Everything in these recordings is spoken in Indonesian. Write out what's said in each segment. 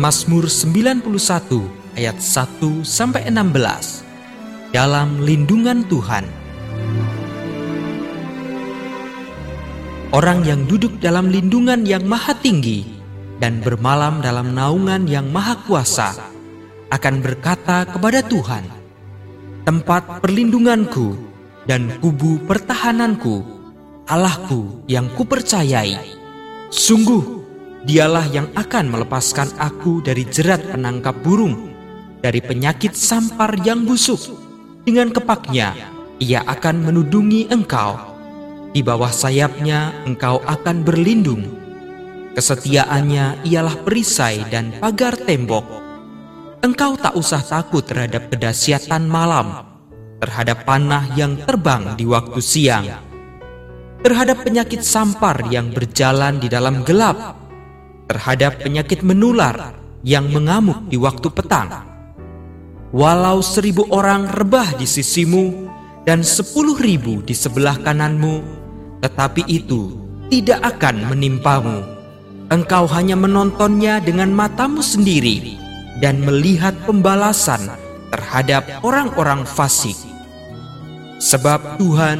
Mazmur 91 ayat 1 sampai 16. Dalam lindungan Tuhan. Orang yang duduk dalam lindungan yang maha tinggi dan bermalam dalam naungan yang maha kuasa akan berkata kepada Tuhan, Tempat perlindunganku dan kubu pertahananku, Allahku yang kupercayai. Sungguh, dialah yang akan melepaskan aku dari jerat penangkap burung, dari penyakit sampar yang busuk. Dengan kepaknya, ia akan menudungi engkau di bawah sayapnya engkau akan berlindung. Kesetiaannya ialah perisai dan pagar tembok. Engkau tak usah takut terhadap kedahsyatan malam, terhadap panah yang terbang di waktu siang, terhadap penyakit sampar yang berjalan di dalam gelap, terhadap penyakit menular yang mengamuk di waktu petang. Walau seribu orang rebah di sisimu dan sepuluh ribu di sebelah kananmu, tetapi itu tidak akan menimpamu. Engkau hanya menontonnya dengan matamu sendiri dan melihat pembalasan terhadap orang-orang fasik. Sebab Tuhan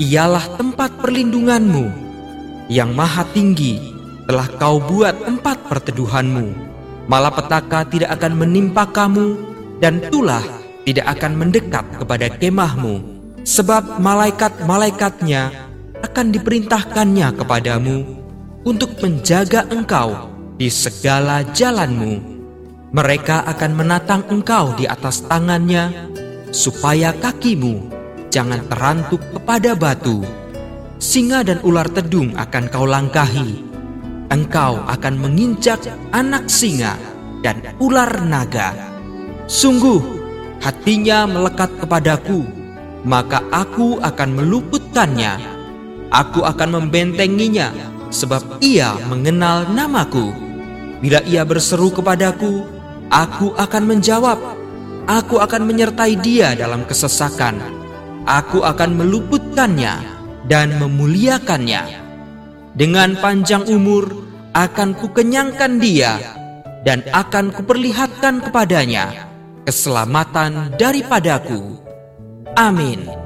ialah tempat perlindunganmu yang maha tinggi telah kau buat tempat perteduhanmu. Malapetaka tidak akan menimpa kamu dan tulah tidak akan mendekat kepada kemahmu. Sebab malaikat-malaikatnya akan diperintahkannya kepadamu untuk menjaga engkau di segala jalanmu. Mereka akan menatang engkau di atas tangannya, supaya kakimu jangan terantuk kepada batu. Singa dan ular tedung akan kau langkahi. Engkau akan menginjak anak singa dan ular naga. Sungguh, hatinya melekat kepadaku, maka aku akan meluputkannya Aku akan membentenginya, sebab ia mengenal namaku. Bila ia berseru kepadaku, aku akan menjawab. Aku akan menyertai dia dalam kesesakan. Aku akan meluputkannya dan memuliakannya. Dengan panjang umur akan kukenyangkan dia dan akan kuperlihatkan kepadanya keselamatan daripadaku. Amin.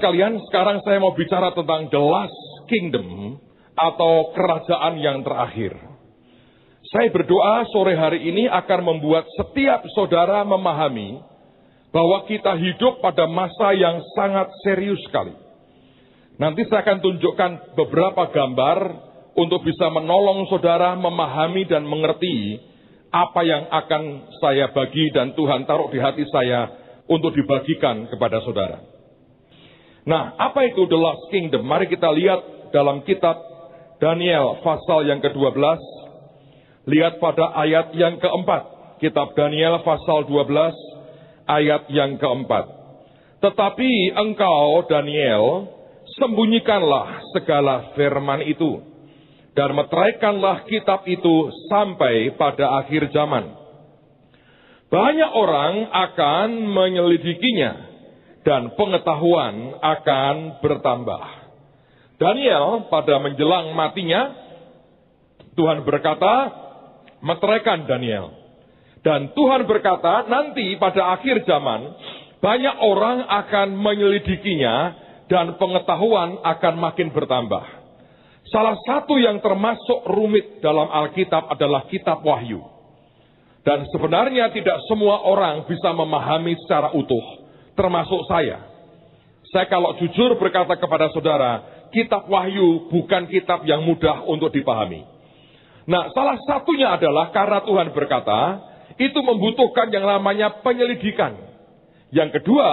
Sekalian, sekarang saya mau bicara tentang the last kingdom atau kerajaan yang terakhir. Saya berdoa sore hari ini akan membuat setiap saudara memahami bahwa kita hidup pada masa yang sangat serius sekali. Nanti saya akan tunjukkan beberapa gambar untuk bisa menolong saudara memahami dan mengerti apa yang akan saya bagi dan Tuhan taruh di hati saya untuk dibagikan kepada saudara. Nah, apa itu the last kingdom? Mari kita lihat dalam kitab Daniel pasal yang ke-12. Lihat pada ayat yang keempat. Kitab Daniel pasal 12 ayat yang keempat. Tetapi engkau Daniel sembunyikanlah segala firman itu dan meteraikanlah kitab itu sampai pada akhir zaman. Banyak orang akan menyelidikinya dan pengetahuan akan bertambah. Daniel pada menjelang matinya, Tuhan berkata, meteraikan Daniel. Dan Tuhan berkata, nanti pada akhir zaman, banyak orang akan menyelidikinya dan pengetahuan akan makin bertambah. Salah satu yang termasuk rumit dalam Alkitab adalah kitab Wahyu. Dan sebenarnya tidak semua orang bisa memahami secara utuh termasuk saya. Saya kalau jujur berkata kepada saudara, kitab Wahyu bukan kitab yang mudah untuk dipahami. Nah, salah satunya adalah karena Tuhan berkata, itu membutuhkan yang namanya penyelidikan. Yang kedua,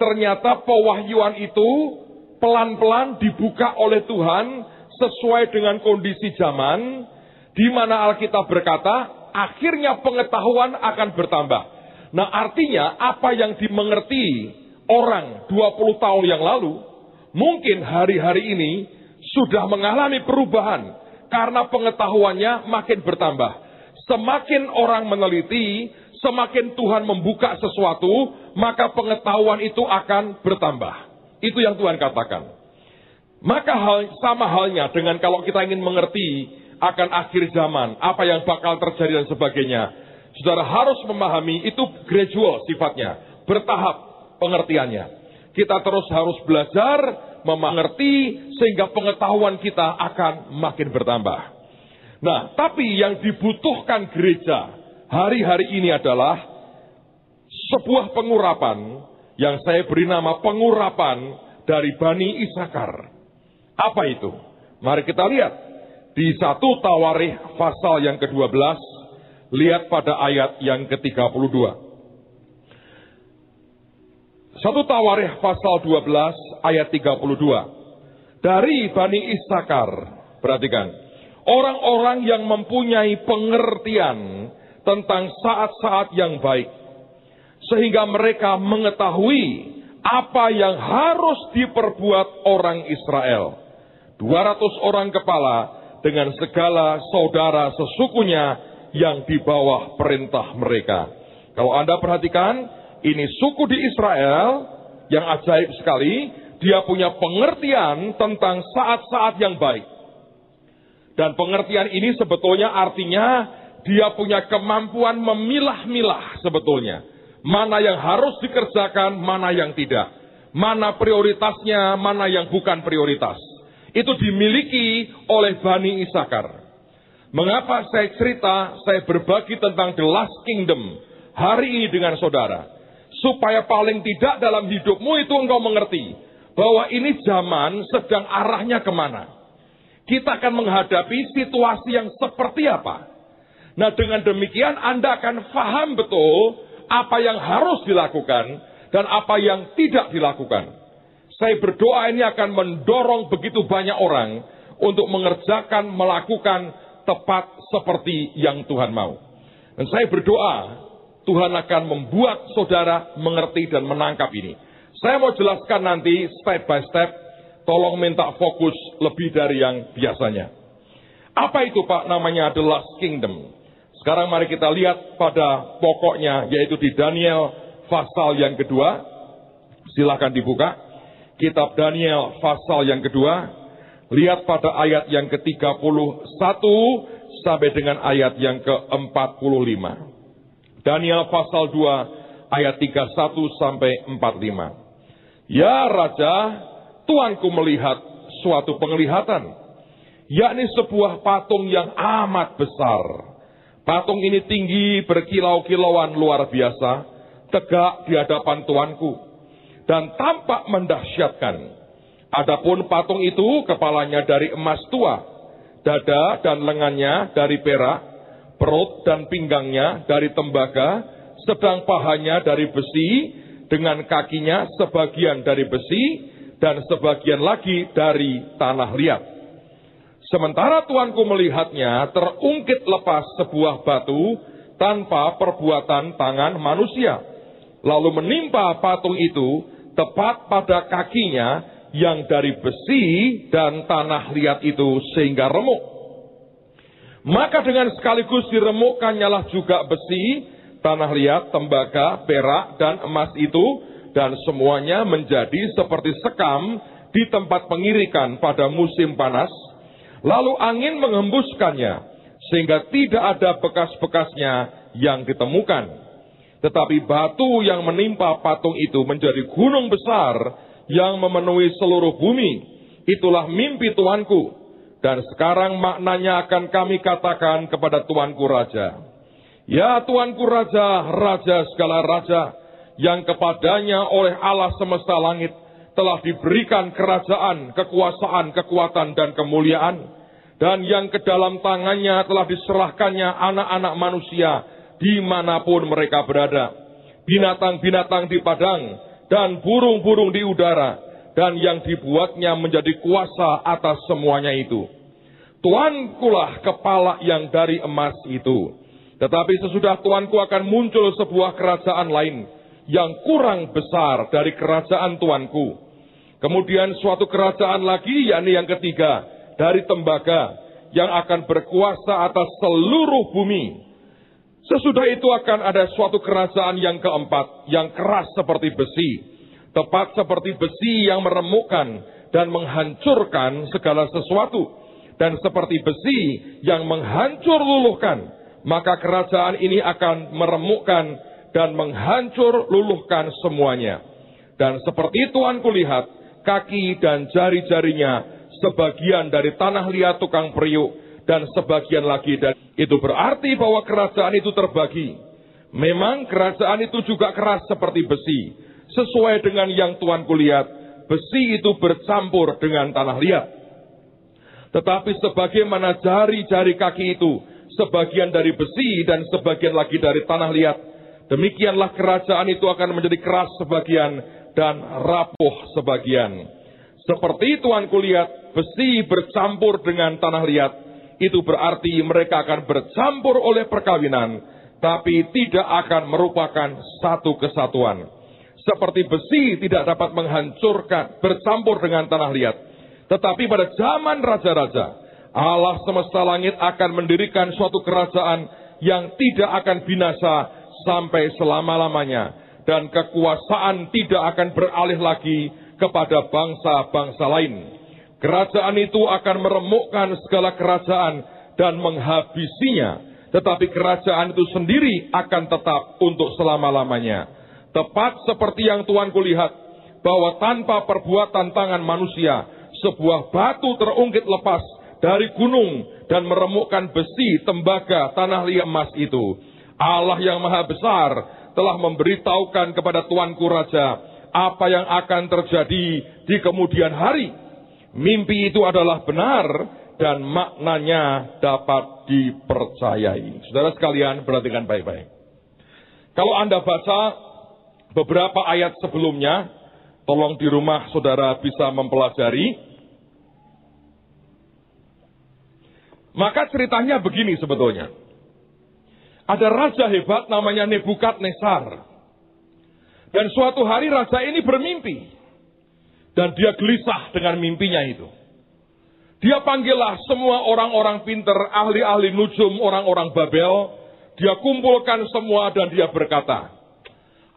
ternyata pewahyuan itu pelan-pelan dibuka oleh Tuhan sesuai dengan kondisi zaman, di mana Alkitab berkata, akhirnya pengetahuan akan bertambah. Nah artinya apa yang dimengerti orang 20 tahun yang lalu, mungkin hari-hari ini sudah mengalami perubahan karena pengetahuannya makin bertambah. Semakin orang meneliti, semakin Tuhan membuka sesuatu, maka pengetahuan itu akan bertambah. Itu yang Tuhan katakan. Maka hal, sama halnya dengan kalau kita ingin mengerti akan akhir zaman, apa yang bakal terjadi dan sebagainya. Saudara harus memahami itu gradual sifatnya, bertahap pengertiannya. Kita terus harus belajar, mengerti, sehingga pengetahuan kita akan makin bertambah. Nah, tapi yang dibutuhkan gereja hari-hari ini adalah sebuah pengurapan yang saya beri nama pengurapan dari Bani Isakar. Apa itu? Mari kita lihat di satu Tawarikh pasal yang ke-12 Lihat pada ayat yang ke-32. Satu Tawarikh pasal 12 ayat 32. Dari Bani Isakar, perhatikan. Orang-orang yang mempunyai pengertian tentang saat-saat yang baik. Sehingga mereka mengetahui apa yang harus diperbuat orang Israel. 200 orang kepala dengan segala saudara sesukunya yang di bawah perintah mereka. Kalau Anda perhatikan, ini suku di Israel yang ajaib sekali, dia punya pengertian tentang saat-saat yang baik. Dan pengertian ini sebetulnya artinya dia punya kemampuan memilah-milah sebetulnya. Mana yang harus dikerjakan, mana yang tidak. Mana prioritasnya, mana yang bukan prioritas. Itu dimiliki oleh Bani Isakar. Mengapa saya cerita, saya berbagi tentang the last kingdom hari ini dengan saudara. Supaya paling tidak dalam hidupmu itu engkau mengerti. Bahwa ini zaman sedang arahnya ke mana. Kita akan menghadapi situasi yang seperti apa. Nah dengan demikian Anda akan faham betul apa yang harus dilakukan dan apa yang tidak dilakukan. Saya berdoa ini akan mendorong begitu banyak orang untuk mengerjakan, melakukan tepat seperti yang Tuhan mau. Dan saya berdoa, Tuhan akan membuat saudara mengerti dan menangkap ini. Saya mau jelaskan nanti step by step, tolong minta fokus lebih dari yang biasanya. Apa itu Pak namanya Last Kingdom? Sekarang mari kita lihat pada pokoknya, yaitu di Daniel pasal yang kedua. Silahkan dibuka. Kitab Daniel pasal yang kedua. Lihat pada ayat yang ke-31 sampai dengan ayat yang ke-45. Daniel pasal 2 ayat 31 sampai 45. Ya Raja, tuanku melihat suatu penglihatan, yakni sebuah patung yang amat besar. Patung ini tinggi berkilau-kilauan luar biasa, tegak di hadapan tuanku, dan tampak mendahsyatkan. Adapun patung itu kepalanya dari emas tua, dada dan lengannya dari perak, perut dan pinggangnya dari tembaga, sedang pahanya dari besi, dengan kakinya sebagian dari besi dan sebagian lagi dari tanah liat. Sementara tuanku melihatnya terungkit lepas sebuah batu tanpa perbuatan tangan manusia. Lalu menimpa patung itu tepat pada kakinya yang dari besi dan tanah liat itu sehingga remuk. Maka dengan sekaligus diremukkannya juga besi tanah liat, tembaga, perak, dan emas itu, dan semuanya menjadi seperti sekam di tempat pengirikan pada musim panas, lalu angin menghembuskannya, sehingga tidak ada bekas-bekasnya yang ditemukan. Tetapi batu yang menimpa patung itu menjadi gunung besar yang memenuhi seluruh bumi. Itulah mimpi tuanku. Dan sekarang maknanya akan kami katakan kepada tuanku raja. Ya Tuanku Raja, Raja segala Raja, yang kepadanya oleh Allah semesta langit telah diberikan kerajaan, kekuasaan, kekuatan, dan kemuliaan. Dan yang ke dalam tangannya telah diserahkannya anak-anak manusia di mana pun mereka berada. Binatang-binatang di padang dan burung-burung di udara. Dan yang dibuatnya menjadi kuasa atas semuanya itu. Tuankulah kepala yang dari emas itu tetapi sesudah Tuanku akan muncul sebuah kerajaan lain yang kurang besar dari kerajaan Tuanku. Kemudian suatu kerajaan lagi, yakni yang ketiga, dari tembaga, yang akan berkuasa atas seluruh bumi. Sesudah itu akan ada suatu kerajaan yang keempat, yang keras seperti besi, tepat seperti besi yang meremukkan dan menghancurkan segala sesuatu, dan seperti besi yang menghancur luluhkan maka kerajaan ini akan meremukkan dan menghancur luluhkan semuanya. Dan seperti Tuhan kulihat, kaki dan jari-jarinya sebagian dari tanah liat tukang periuk dan sebagian lagi dan itu berarti bahwa kerajaan itu terbagi. Memang kerajaan itu juga keras seperti besi. Sesuai dengan yang Tuhan kulihat, besi itu bercampur dengan tanah liat. Tetapi sebagaimana jari-jari kaki itu sebagian dari besi dan sebagian lagi dari tanah liat. Demikianlah kerajaan itu akan menjadi keras sebagian dan rapuh sebagian. Seperti Tuhan kulihat besi bercampur dengan tanah liat, itu berarti mereka akan bercampur oleh perkawinan, tapi tidak akan merupakan satu kesatuan. Seperti besi tidak dapat menghancurkan, bercampur dengan tanah liat. Tetapi pada zaman raja-raja, Allah semesta langit akan mendirikan suatu kerajaan yang tidak akan binasa sampai selama-lamanya. Dan kekuasaan tidak akan beralih lagi kepada bangsa-bangsa lain. Kerajaan itu akan meremukkan segala kerajaan dan menghabisinya. Tetapi kerajaan itu sendiri akan tetap untuk selama-lamanya. Tepat seperti yang Tuhan kulihat, bahwa tanpa perbuatan tangan manusia, sebuah batu terungkit lepas dari gunung dan meremukkan besi, tembaga, tanah liat emas itu. Allah yang maha besar telah memberitahukan kepada Tuanku Raja apa yang akan terjadi di kemudian hari. Mimpi itu adalah benar dan maknanya dapat dipercayai. Saudara sekalian, perhatikan baik-baik. Kalau Anda baca beberapa ayat sebelumnya, tolong di rumah saudara bisa mempelajari Maka ceritanya begini sebetulnya. Ada raja hebat namanya Nebukadnezar. Dan suatu hari raja ini bermimpi. Dan dia gelisah dengan mimpinya itu. Dia panggillah semua orang-orang pinter, ahli-ahli nujum, orang-orang Babel. Dia kumpulkan semua dan dia berkata,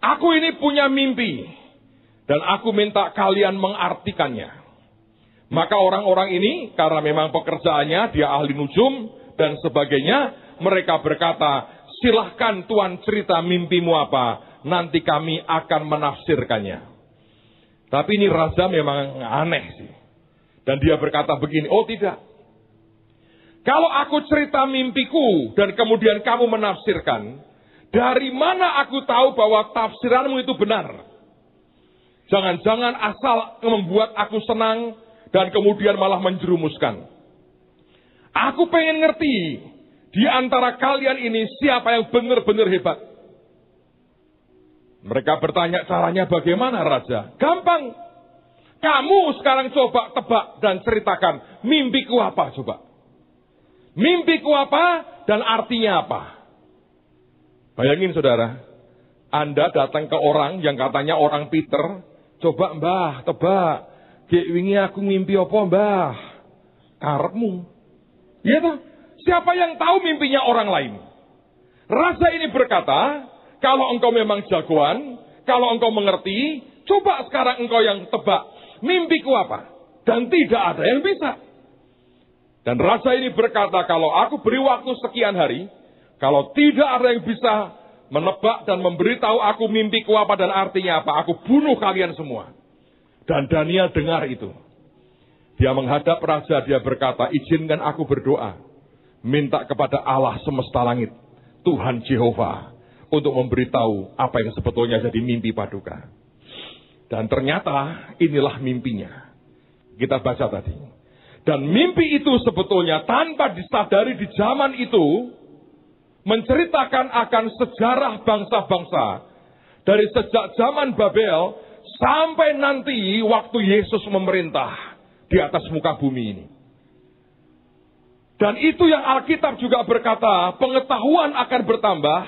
Aku ini punya mimpi. Dan aku minta kalian mengartikannya. Maka orang-orang ini karena memang pekerjaannya dia ahli nujum dan sebagainya, mereka berkata, silahkan Tuhan cerita mimpimu apa, nanti kami akan menafsirkannya. Tapi ini raja memang aneh sih. Dan dia berkata begini, oh tidak. Kalau aku cerita mimpiku dan kemudian kamu menafsirkan, dari mana aku tahu bahwa tafsiranmu itu benar? Jangan-jangan asal membuat aku senang dan kemudian malah menjerumuskan. Aku pengen ngerti di antara kalian ini siapa yang benar-benar hebat. Mereka bertanya caranya bagaimana raja? Gampang. Kamu sekarang coba tebak dan ceritakan mimpiku apa coba. Mimpiku apa dan artinya apa? Bayangin saudara, Anda datang ke orang yang katanya orang Peter, coba mbah tebak, Gek wingi aku mimpi apa mbah? Karepmu. Iya toh? Siapa yang tahu mimpinya orang lain? Raja ini berkata, kalau engkau memang jagoan, kalau engkau mengerti, coba sekarang engkau yang tebak mimpiku apa? Dan tidak ada yang bisa. Dan raja ini berkata, kalau aku beri waktu sekian hari, kalau tidak ada yang bisa menebak dan memberitahu aku mimpiku apa dan artinya apa, aku bunuh kalian semua. Dan Daniel dengar itu. Dia menghadap raja, dia berkata, izinkan aku berdoa. Minta kepada Allah semesta langit, Tuhan Jehovah, untuk memberitahu apa yang sebetulnya jadi mimpi paduka. Dan ternyata inilah mimpinya. Kita baca tadi. Dan mimpi itu sebetulnya tanpa disadari di zaman itu menceritakan akan sejarah bangsa-bangsa dari sejak zaman Babel sampai nanti waktu Yesus memerintah di atas muka bumi ini. Dan itu yang Alkitab juga berkata, pengetahuan akan bertambah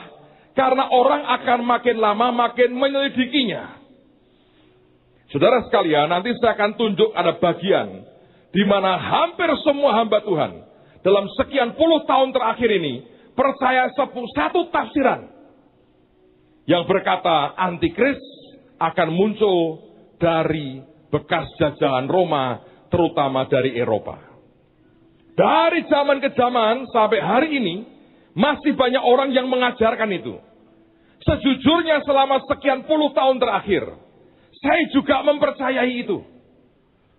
karena orang akan makin lama makin menyelidikinya. Saudara sekalian, nanti saya akan tunjuk ada bagian di mana hampir semua hamba Tuhan dalam sekian puluh tahun terakhir ini percaya satu tafsiran yang berkata antikris akan muncul dari bekas jajahan Roma, terutama dari Eropa. Dari zaman ke zaman sampai hari ini, masih banyak orang yang mengajarkan itu. Sejujurnya selama sekian puluh tahun terakhir, saya juga mempercayai itu.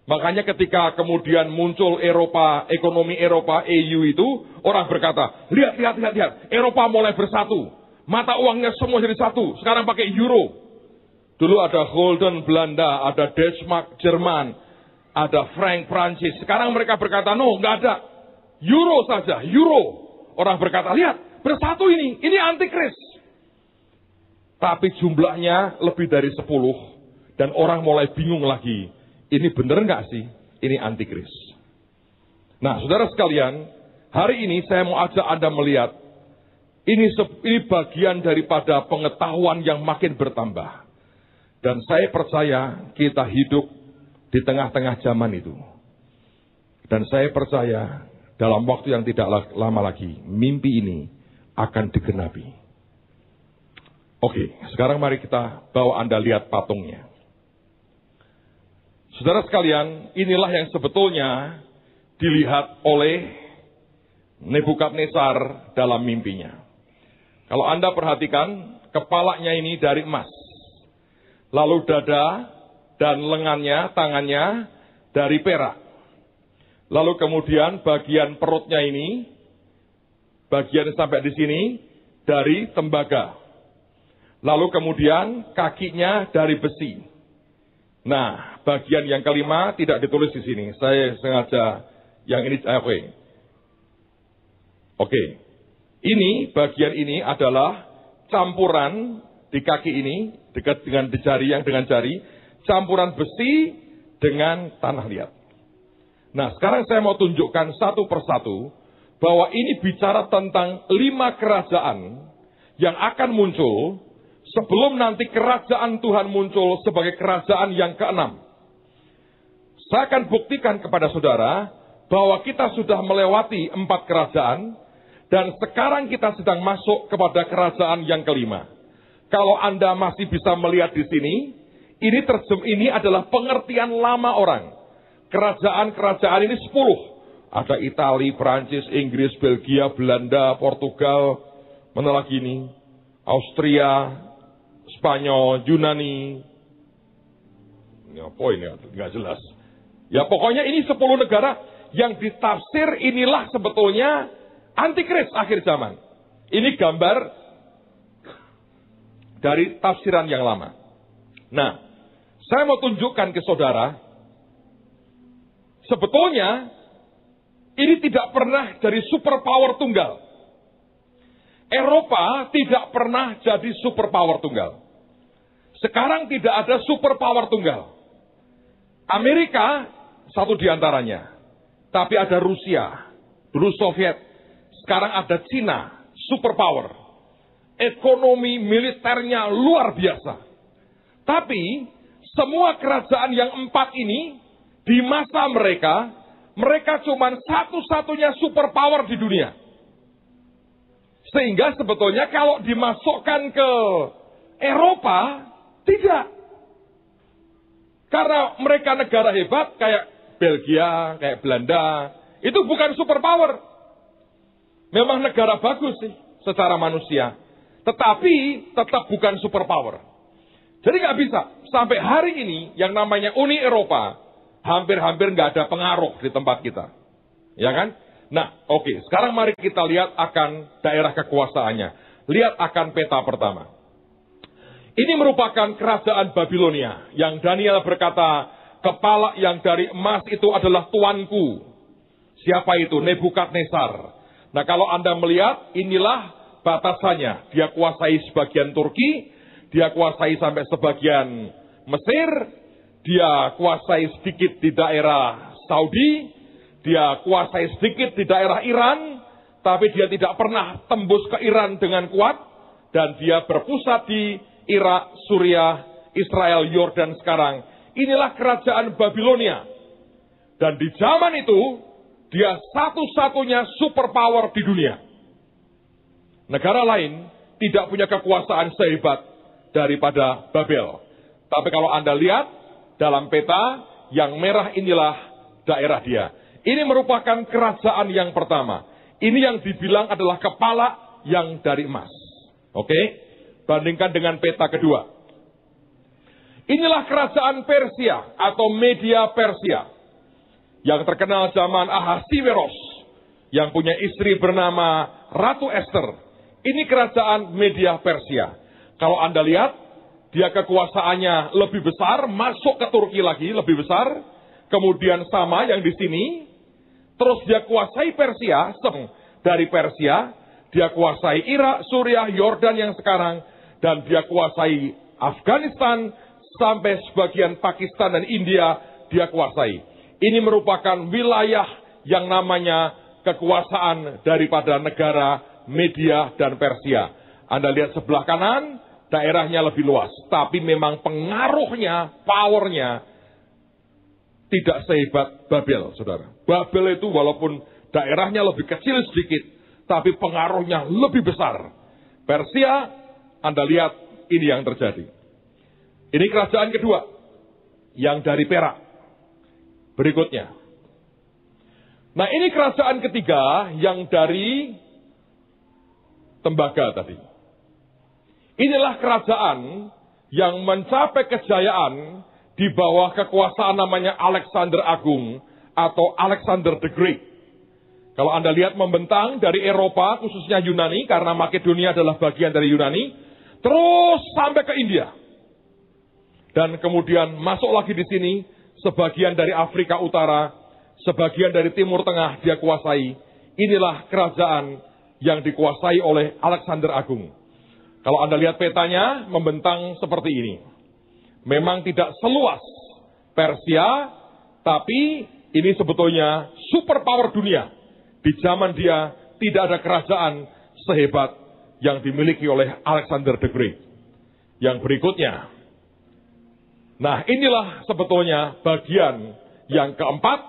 Makanya ketika kemudian muncul Eropa, ekonomi Eropa, EU itu, orang berkata, lihat, lihat, lihat, lihat, Eropa mulai bersatu. Mata uangnya semua jadi satu, sekarang pakai euro. Dulu ada Golden Belanda, ada Deutschmark Jerman, ada frank Prancis. Sekarang mereka berkata, no, nggak ada. Euro saja, euro. Orang berkata, lihat, bersatu ini, ini antikris. Tapi jumlahnya lebih dari sepuluh dan orang mulai bingung lagi. Ini benar nggak sih? Ini antikris. Nah, saudara sekalian, hari ini saya mau ajak Anda melihat ini, ini bagian daripada pengetahuan yang makin bertambah. Dan saya percaya kita hidup di tengah-tengah zaman itu. Dan saya percaya dalam waktu yang tidak lama lagi, mimpi ini akan digenapi. Oke, sekarang mari kita bawa Anda lihat patungnya. Saudara sekalian, inilah yang sebetulnya dilihat oleh Nebukadnezar dalam mimpinya. Kalau Anda perhatikan, kepalanya ini dari emas. Lalu dada dan lengannya, tangannya dari perak. Lalu kemudian bagian perutnya ini, bagian sampai di sini, dari tembaga. Lalu kemudian kakinya dari besi. Nah, bagian yang kelima tidak ditulis di sini. Saya sengaja yang ini eh, oke. Oke. Ini bagian ini adalah campuran di kaki ini dekat dengan jari yang dengan jari, campuran besi dengan tanah liat. Nah, sekarang saya mau tunjukkan satu persatu bahwa ini bicara tentang lima kerajaan yang akan muncul sebelum nanti kerajaan Tuhan muncul sebagai kerajaan yang keenam. Saya akan buktikan kepada saudara bahwa kita sudah melewati empat kerajaan dan sekarang kita sedang masuk kepada kerajaan yang kelima. Kalau Anda masih bisa melihat di sini, ini terjem ini adalah pengertian lama orang. Kerajaan-kerajaan ini sepuluh. Ada Italia, Prancis, Inggris, Belgia, Belanda, Portugal, mana lagi ini? Austria, Spanyol, Yunani, Ya, poin ya, nggak jelas. Ya pokoknya ini 10 negara yang ditafsir inilah sebetulnya antikris akhir zaman. Ini gambar dari tafsiran yang lama. Nah, saya mau tunjukkan ke saudara, sebetulnya ini tidak pernah dari superpower tunggal. Eropa tidak pernah jadi superpower tunggal. Sekarang tidak ada superpower tunggal. Amerika satu di antaranya. Tapi ada Rusia, dulu Soviet, sekarang ada Cina, superpower. Ekonomi militernya luar biasa. Tapi semua kerajaan yang empat ini di masa mereka, mereka cuma satu-satunya superpower di dunia. Sehingga sebetulnya kalau dimasukkan ke Eropa, tidak. Karena mereka negara hebat kayak Belgia, kayak Belanda, itu bukan superpower. Memang negara bagus sih secara manusia. Tetapi tetap bukan superpower. Jadi nggak bisa. Sampai hari ini yang namanya Uni Eropa hampir-hampir nggak ada pengaruh di tempat kita. Ya kan? Nah, oke. Okay. Sekarang mari kita lihat akan daerah kekuasaannya. Lihat akan peta pertama. Ini merupakan kerajaan Babilonia yang Daniel berkata, kepala yang dari emas itu adalah tuanku. Siapa itu? Nebukadnezar. Nah kalau Anda melihat, inilah batasannya. Dia kuasai sebagian Turki, dia kuasai sampai sebagian Mesir, dia kuasai sedikit di daerah Saudi, dia kuasai sedikit di daerah Iran, tapi dia tidak pernah tembus ke Iran dengan kuat, dan dia berpusat di Irak, Suriah, Israel, Yordan sekarang. Inilah kerajaan Babilonia. Dan di zaman itu, dia satu-satunya superpower di dunia. Negara lain tidak punya kekuasaan sehebat daripada Babel. Tapi kalau Anda lihat dalam peta, yang merah inilah daerah dia. Ini merupakan kerajaan yang pertama. Ini yang dibilang adalah kepala yang dari emas. Oke? Bandingkan dengan peta kedua. Inilah kerajaan Persia atau media Persia. Yang terkenal zaman Ahasiweros. Yang punya istri bernama Ratu Esther. Ini kerajaan media Persia. Kalau Anda lihat, dia kekuasaannya lebih besar, masuk ke Turki lagi lebih besar. Kemudian sama yang di sini. Terus dia kuasai Persia, dari Persia, dia kuasai Irak, Suriah, Yordan yang sekarang, dan dia kuasai Afghanistan sampai sebagian Pakistan dan India dia kuasai. Ini merupakan wilayah yang namanya kekuasaan daripada negara Media dan Persia. Anda lihat sebelah kanan, daerahnya lebih luas. Tapi memang pengaruhnya, powernya, tidak sehebat Babel, saudara. Babel itu walaupun daerahnya lebih kecil sedikit, tapi pengaruhnya lebih besar. Persia anda lihat ini yang terjadi. Ini kerajaan kedua yang dari perak. Berikutnya. Nah ini kerajaan ketiga yang dari tembaga tadi. Inilah kerajaan yang mencapai kejayaan di bawah kekuasaan namanya Alexander Agung atau Alexander the Great. Kalau Anda lihat membentang dari Eropa, khususnya Yunani, karena Makedonia adalah bagian dari Yunani, Terus sampai ke India. Dan kemudian masuk lagi di sini, sebagian dari Afrika Utara, sebagian dari Timur Tengah dia kuasai. Inilah kerajaan yang dikuasai oleh Alexander Agung. Kalau Anda lihat petanya, membentang seperti ini. Memang tidak seluas Persia, tapi ini sebetulnya superpower dunia. Di zaman dia tidak ada kerajaan sehebat yang dimiliki oleh Alexander the Great. Yang berikutnya. Nah inilah sebetulnya bagian yang keempat,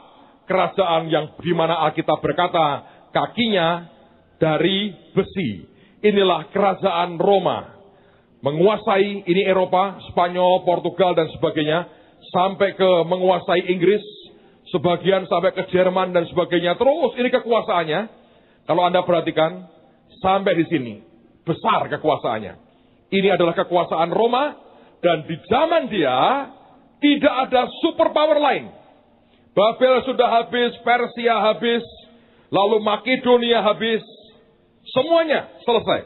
kerajaan yang di mana Alkitab berkata kakinya dari besi. Inilah kerajaan Roma. Menguasai ini Eropa, Spanyol, Portugal dan sebagainya. Sampai ke menguasai Inggris, sebagian sampai ke Jerman dan sebagainya. Terus ini kekuasaannya. Kalau Anda perhatikan, sampai di sini besar kekuasaannya. Ini adalah kekuasaan Roma dan di zaman dia Tidak ada superpower lain. Babel sudah habis, Persia habis, lalu Makedonia habis. Semuanya selesai.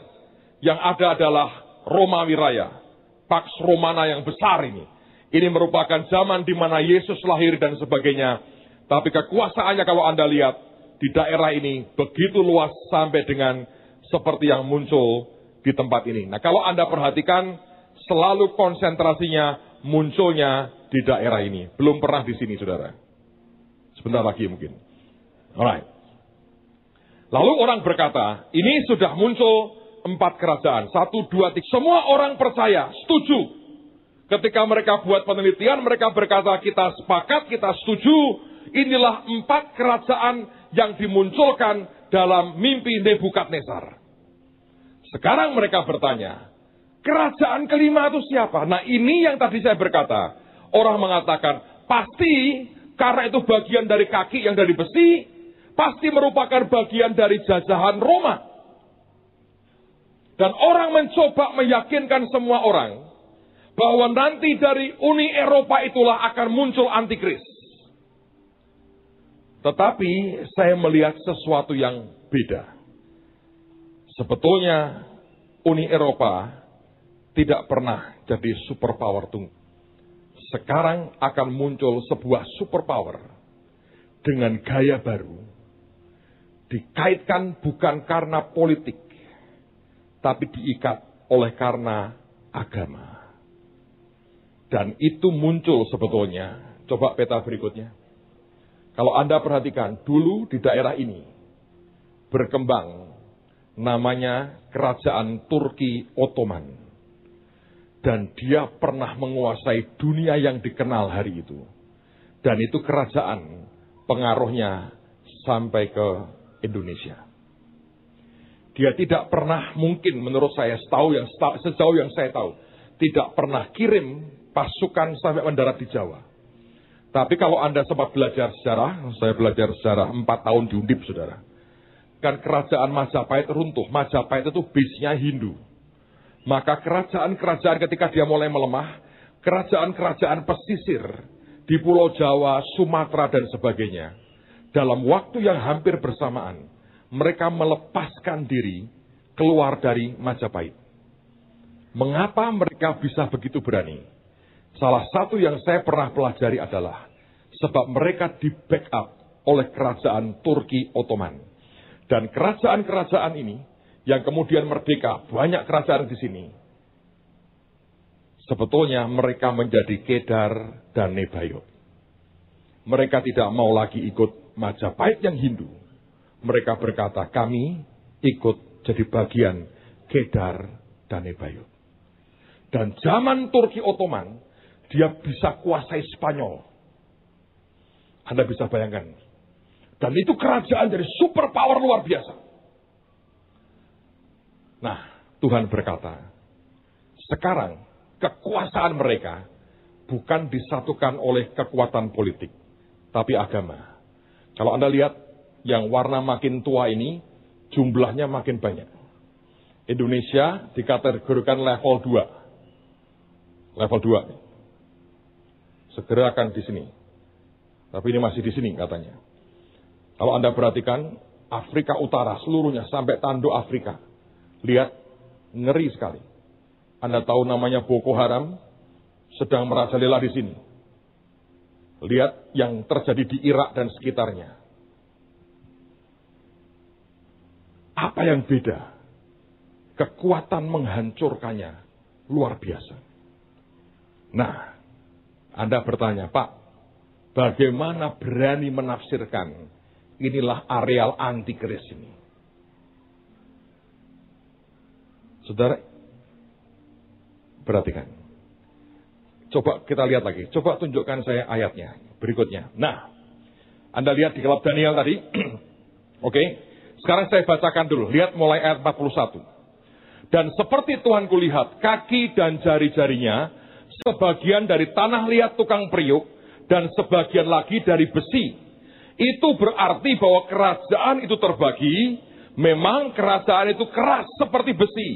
Yang ada adalah Romawi Raya. Pax Romana yang besar ini. Ini merupakan zaman di mana Yesus lahir dan sebagainya. Tapi kekuasaannya kalau Anda lihat di daerah ini begitu luas sampai dengan seperti yang muncul di tempat ini. Nah kalau Anda perhatikan selalu konsentrasinya munculnya di daerah ini. Belum pernah di sini saudara. Sebentar lagi mungkin. Alright. Lalu orang berkata, ini sudah muncul empat kerajaan. Satu, dua, tiga. Semua orang percaya, setuju. Ketika mereka buat penelitian, mereka berkata, kita sepakat, kita setuju. Inilah empat kerajaan yang dimunculkan dalam mimpi Nebukadnezar. Sekarang mereka bertanya, kerajaan kelima itu siapa? Nah ini yang tadi saya berkata. Orang mengatakan, pasti karena itu bagian dari kaki yang dari besi, pasti merupakan bagian dari jajahan Roma. Dan orang mencoba meyakinkan semua orang bahwa nanti dari Uni Eropa itulah akan muncul antikris. Tetapi saya melihat sesuatu yang beda. Sebetulnya Uni Eropa tidak pernah jadi superpower tunggu. Sekarang akan muncul sebuah superpower dengan gaya baru. Dikaitkan bukan karena politik, tapi diikat oleh karena agama. Dan itu muncul sebetulnya. Coba peta berikutnya. Kalau Anda perhatikan, dulu di daerah ini berkembang namanya Kerajaan Turki Ottoman. Dan dia pernah menguasai dunia yang dikenal hari itu. Dan itu kerajaan pengaruhnya sampai ke Indonesia. Dia tidak pernah mungkin menurut saya setahu yang sejauh yang saya tahu tidak pernah kirim pasukan sampai mendarat di Jawa. Tapi kalau Anda sempat belajar sejarah, saya belajar sejarah empat tahun di Undip, saudara. Kan kerajaan Majapahit runtuh. Majapahit itu bisnya Hindu. Maka kerajaan-kerajaan ketika dia mulai melemah, kerajaan-kerajaan pesisir di Pulau Jawa, Sumatera, dan sebagainya. Dalam waktu yang hampir bersamaan, mereka melepaskan diri keluar dari Majapahit. Mengapa mereka bisa begitu berani? Salah satu yang saya pernah pelajari adalah sebab mereka di backup oleh kerajaan Turki Ottoman. Dan kerajaan-kerajaan ini yang kemudian merdeka, banyak kerajaan di sini. Sebetulnya mereka menjadi Kedar dan Nebayot. Mereka tidak mau lagi ikut Majapahit yang Hindu. Mereka berkata, kami ikut jadi bagian Kedar dan Nebayot. Dan zaman Turki Ottoman, dia bisa kuasai Spanyol. Anda bisa bayangkan. Dan itu kerajaan dari super power luar biasa. Nah, Tuhan berkata, sekarang kekuasaan mereka bukan disatukan oleh kekuatan politik, tapi agama. Kalau Anda lihat yang warna makin tua ini, jumlahnya makin banyak. Indonesia dikategorikan level 2. Level 2 segera akan di sini. Tapi ini masih di sini katanya. Kalau Anda perhatikan, Afrika Utara seluruhnya sampai tanduk Afrika. Lihat, ngeri sekali. Anda tahu namanya Boko Haram sedang merajalela di sini. Lihat yang terjadi di Irak dan sekitarnya. Apa yang beda? Kekuatan menghancurkannya luar biasa. Nah, anda bertanya, Pak, bagaimana berani menafsirkan inilah areal antikris ini? Saudara, perhatikan. Coba kita lihat lagi. Coba tunjukkan saya ayatnya berikutnya. Nah, Anda lihat di kitab Daniel tadi. Oke. Okay. Sekarang saya bacakan dulu. Lihat mulai ayat 41. Dan seperti Tuhan kulihat, kaki dan jari-jarinya sebagian dari tanah liat tukang periuk, dan sebagian lagi dari besi. Itu berarti bahwa kerajaan itu terbagi, memang kerajaan itu keras seperti besi.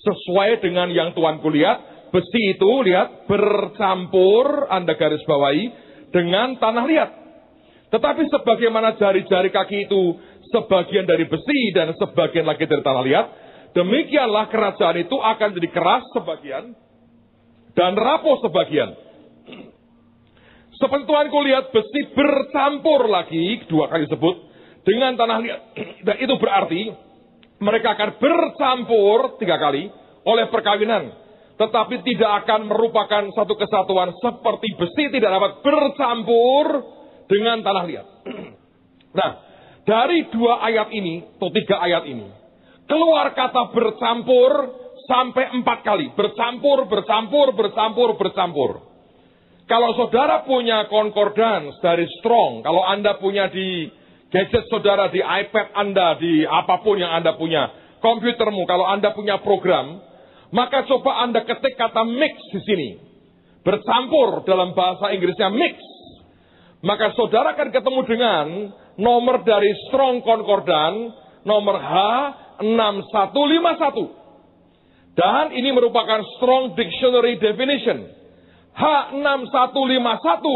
Sesuai dengan yang Tuhan kulihat, besi itu lihat bercampur, Anda garis bawahi, dengan tanah liat. Tetapi sebagaimana jari-jari kaki itu sebagian dari besi dan sebagian lagi dari tanah liat, demikianlah kerajaan itu akan jadi keras sebagian dan rapuh sebagian. Seperti Tuhan lihat besi bercampur lagi, dua kali sebut, dengan tanah liat. Dan itu berarti mereka akan bercampur tiga kali oleh perkawinan. Tetapi tidak akan merupakan satu kesatuan seperti besi tidak dapat bercampur dengan tanah liat. Nah, dari dua ayat ini, atau tiga ayat ini, keluar kata bercampur sampai empat kali. Bercampur, bercampur, bercampur, bercampur. Kalau saudara punya concordance dari Strong, kalau Anda punya di gadget saudara, di iPad Anda, di apa pun yang Anda punya, komputermu, kalau Anda punya program, maka coba Anda ketik kata mix di sini. Bercampur dalam bahasa Inggrisnya mix. Maka saudara akan ketemu dengan nomor dari Strong Concordan, nomor H6151. Dan ini merupakan Strong Dictionary Definition. H6151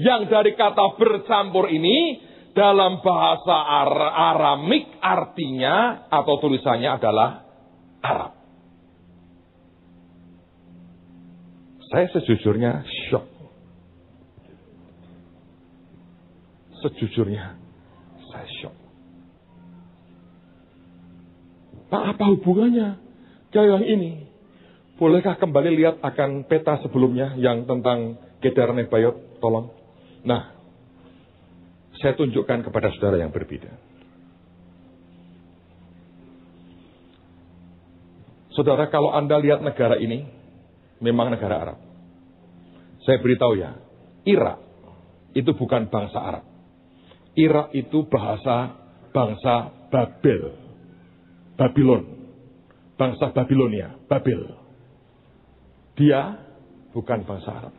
yang dari kata bercampur ini dalam bahasa Ar Aramik artinya atau tulisannya adalah Arab. Saya sejujurnya shock. Sejujurnya saya shock. Pak, apa hubungannya yang ini? Bolehkah kembali lihat akan peta sebelumnya yang tentang Kedar Nebayot? Tolong. Nah, saya tunjukkan kepada saudara yang berbeda. Saudara, kalau Anda lihat negara ini, memang negara Arab. Saya beritahu ya, Irak itu bukan bangsa Arab. Irak itu bahasa bangsa Babel. Babylon. Bangsa Babilonia, Babel. Dia bukan bangsa Arab.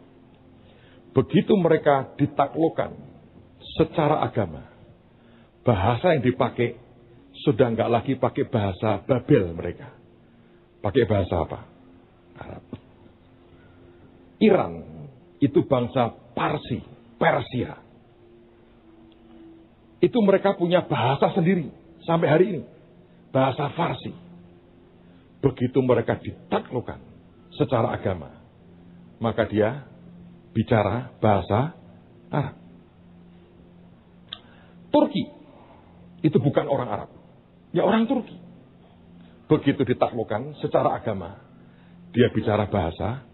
Begitu mereka ditaklukkan secara agama, bahasa yang dipakai sudah nggak lagi pakai bahasa Babel mereka. Pakai bahasa apa? Arab. Iran itu bangsa Parsi, Persia. Itu mereka punya bahasa sendiri sampai hari ini. Bahasa Farsi. Begitu mereka ditaklukkan secara agama, maka dia bicara bahasa Arab. Turki itu bukan orang Arab, ya orang Turki. Begitu ditaklukkan secara agama, dia bicara bahasa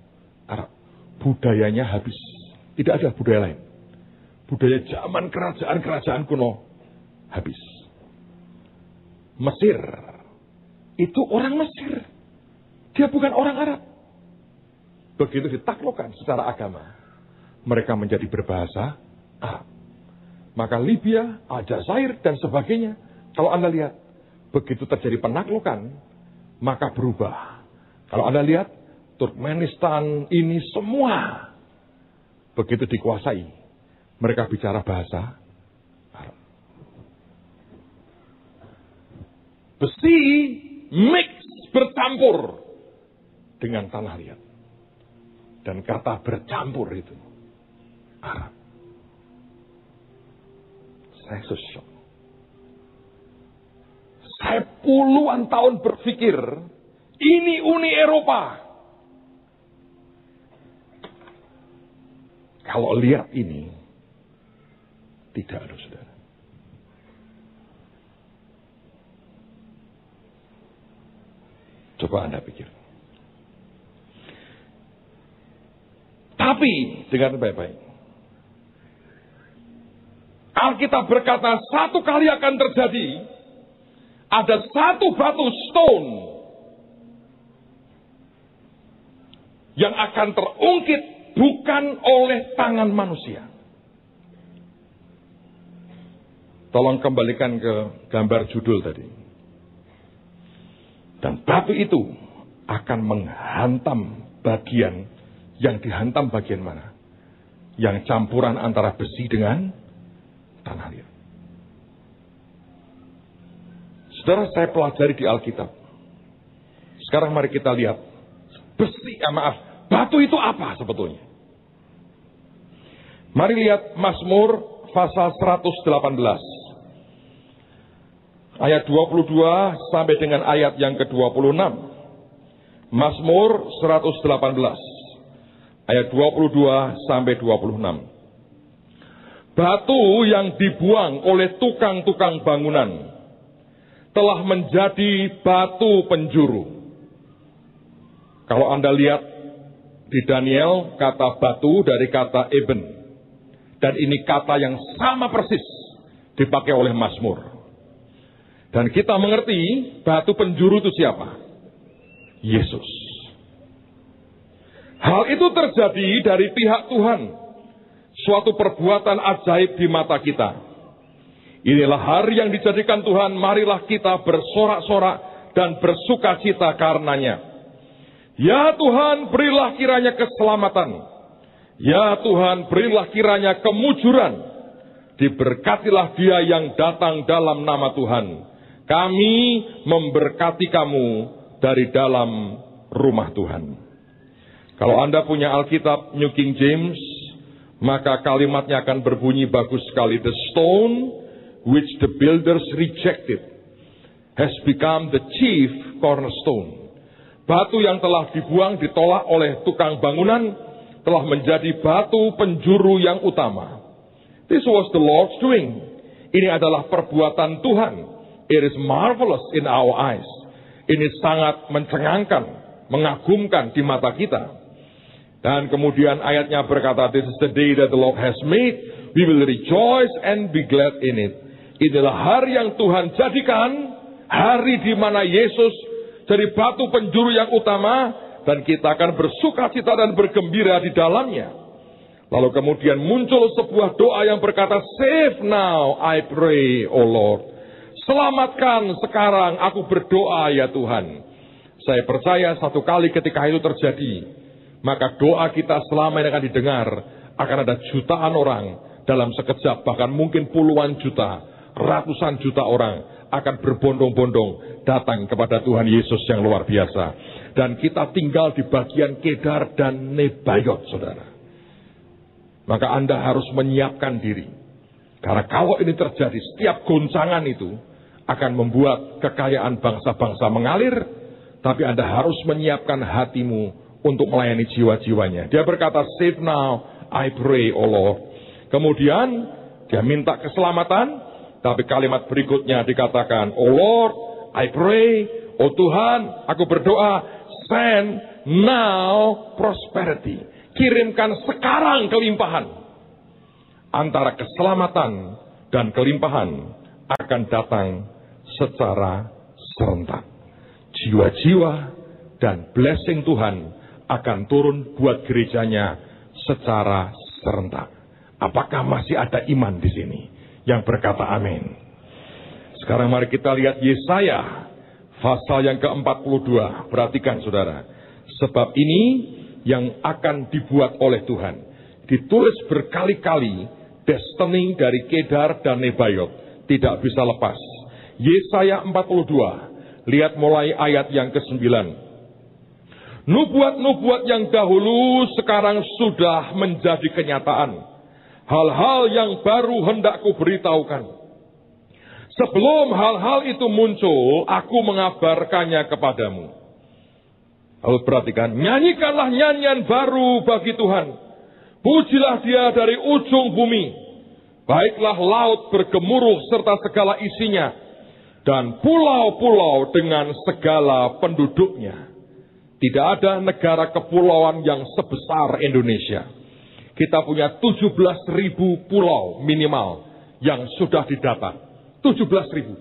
Arab budayanya habis. Tidak ada budaya lain. Budaya zaman kerajaan-kerajaan kuno habis. Mesir itu orang Mesir. Dia bukan orang Arab. Begitu ditaklukkan secara agama, mereka menjadi berbahasa Arab. Maka Libya, Aljazair, dan sebagainya, kalau Anda lihat, begitu terjadi penaklukan, maka berubah. Kalau Anda lihat, Turkmenistan ini semua begitu dikuasai. Mereka bicara bahasa Arab. Besi mix bercampur dengan tanah liat. Dan kata bercampur itu Arab. Saya sesyok. Saya puluhan tahun berpikir, ini Uni Eropa. Kalau lihat ini, tidak ada saudara. Coba Anda pikir. Tapi, dengan baik-baik. Alkitab berkata satu kali akan terjadi. Ada satu batu stone yang akan terungkit bukan oleh tangan manusia. Tolong kembalikan ke gambar judul tadi. Dan batu itu akan menghantam bagian yang dihantam bagian mana? Yang campuran antara besi dengan tanah liat. Saudara saya pelajari di Alkitab. Sekarang mari kita lihat. Besi, eh, maaf, batu itu apa sebetulnya? Mari lihat Mazmur pasal 118. Ayat 22 sampai dengan ayat yang ke-26. Mazmur 118. Ayat 22 sampai 26. Batu yang dibuang oleh tukang-tukang bangunan telah menjadi batu penjuru. Kalau Anda lihat di Daniel, kata batu dari kata eben. Dan ini kata yang sama persis dipakai oleh Mazmur. Dan kita mengerti batu penjuru itu siapa? Yesus. Hal itu terjadi dari pihak Tuhan suatu perbuatan ajaib di mata kita. Inilah hari yang dijadikan Tuhan, marilah kita bersorak-sorak dan bersuka cita karenanya. Ya Tuhan, berilah kiranya keselamatan. Ya Tuhan, berilah kiranya kemujuran. Diberkatilah dia yang datang dalam nama Tuhan. Kami memberkati kamu dari dalam rumah Tuhan. Kalau Anda punya Alkitab New King James, maka kalimatnya akan berbunyi bagus sekali. The stone which the builders rejected has become the chief cornerstone. Batu yang telah dibuang ditolak oleh tukang bangunan telah menjadi batu penjuru yang utama. This was the Lord's doing. Ini adalah perbuatan Tuhan. It is marvelous in our eyes. Ini sangat mencengangkan, mengagumkan di mata kita. Dan kemudian ayatnya berkata, This is the day that the Lord has made. We will rejoice and be glad in it. Inilah hari yang Tuhan jadikan, hari di mana Yesus jadi batu penjuru yang utama, dan kita akan bersuka cita dan bergembira di dalamnya. Lalu kemudian muncul sebuah doa yang berkata, Save now, I pray, O Lord. Selamatkan sekarang, aku berdoa ya Tuhan. Saya percaya satu kali ketika itu terjadi, maka doa kita selama ini akan didengar. Akan ada jutaan orang dalam sekejap, bahkan mungkin puluhan juta, ratusan juta orang akan berbondong-bondong datang kepada Tuhan Yesus yang luar biasa. Dan kita tinggal di bagian Kedar dan Nebayot, saudara. Maka Anda harus menyiapkan diri. Karena kalau ini terjadi, setiap goncangan itu akan membuat kekayaan bangsa-bangsa mengalir, tapi Anda harus menyiapkan hatimu untuk melayani jiwa-jiwanya. Dia berkata, save now, I pray, O Lord. Kemudian dia minta keselamatan, tapi kalimat berikutnya dikatakan, O Lord, I pray, O Tuhan, aku berdoa, send now prosperity. Kirimkan sekarang kelimpahan. Antara keselamatan dan kelimpahan akan datang secara serentak. Jiwa-jiwa dan blessing Tuhan akan turun buat gerejanya secara serentak. Apakah masih ada iman di sini yang berkata amin? Sekarang mari kita lihat Yesaya pasal yang ke-42. Perhatikan saudara. Sebab ini yang akan dibuat oleh Tuhan. Ditulis berkali-kali destiny dari Kedar dan Nebayot. Tidak bisa lepas. Yesaya 42. Lihat mulai ayat yang ke-9. Nubuat-nubuat yang dahulu sekarang sudah menjadi kenyataan. Hal-hal yang baru hendak beritahukan. Sebelum hal-hal itu muncul, aku mengabarkannya kepadamu. Lalu perhatikan, nyanyikanlah nyanyian baru bagi Tuhan. Pujilah dia dari ujung bumi. Baiklah laut bergemuruh serta segala isinya. Dan pulau-pulau dengan segala penduduknya. Tidak ada negara kepulauan yang sebesar Indonesia. Kita punya 17 ribu pulau minimal yang sudah didata. 17 ribu.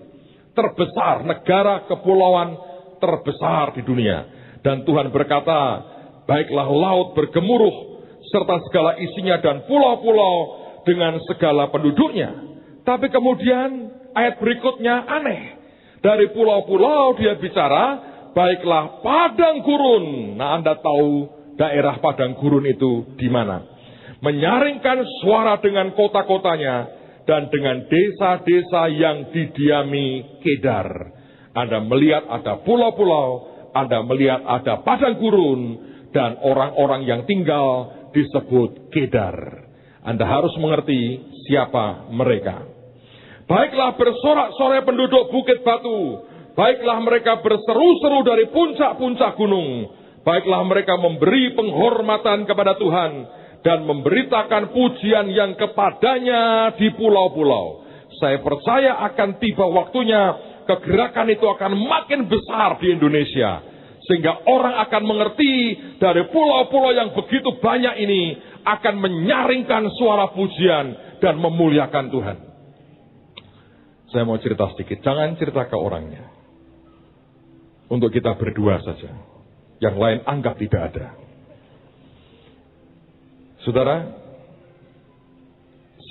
Terbesar negara kepulauan terbesar di dunia. Dan Tuhan berkata, baiklah laut bergemuruh serta segala isinya dan pulau-pulau dengan segala penduduknya. Tapi kemudian ayat berikutnya aneh. Dari pulau-pulau dia bicara baiklah padang gurun. Nah, Anda tahu daerah padang gurun itu di mana? Menyaringkan suara dengan kota-kotanya dan dengan desa-desa yang didiami Kedar. Anda melihat ada pulau-pulau, Anda melihat ada padang gurun, dan orang-orang yang tinggal disebut Kedar. Anda harus mengerti siapa mereka. Baiklah bersorak-sorai penduduk Bukit Batu. Baiklah mereka berseru-seru dari puncak-puncak gunung. Baiklah mereka memberi penghormatan kepada Tuhan dan memberitakan pujian yang kepadanya di pulau-pulau. Saya percaya akan tiba waktunya kegerakan itu akan makin besar di Indonesia. Sehingga orang akan mengerti dari pulau-pulau yang begitu banyak ini akan menyaringkan suara pujian dan memuliakan Tuhan. Saya mau cerita sedikit, jangan cerita ke orangnya. Untuk kita berdua saja. Yang lain anggap tidak ada. Saudara,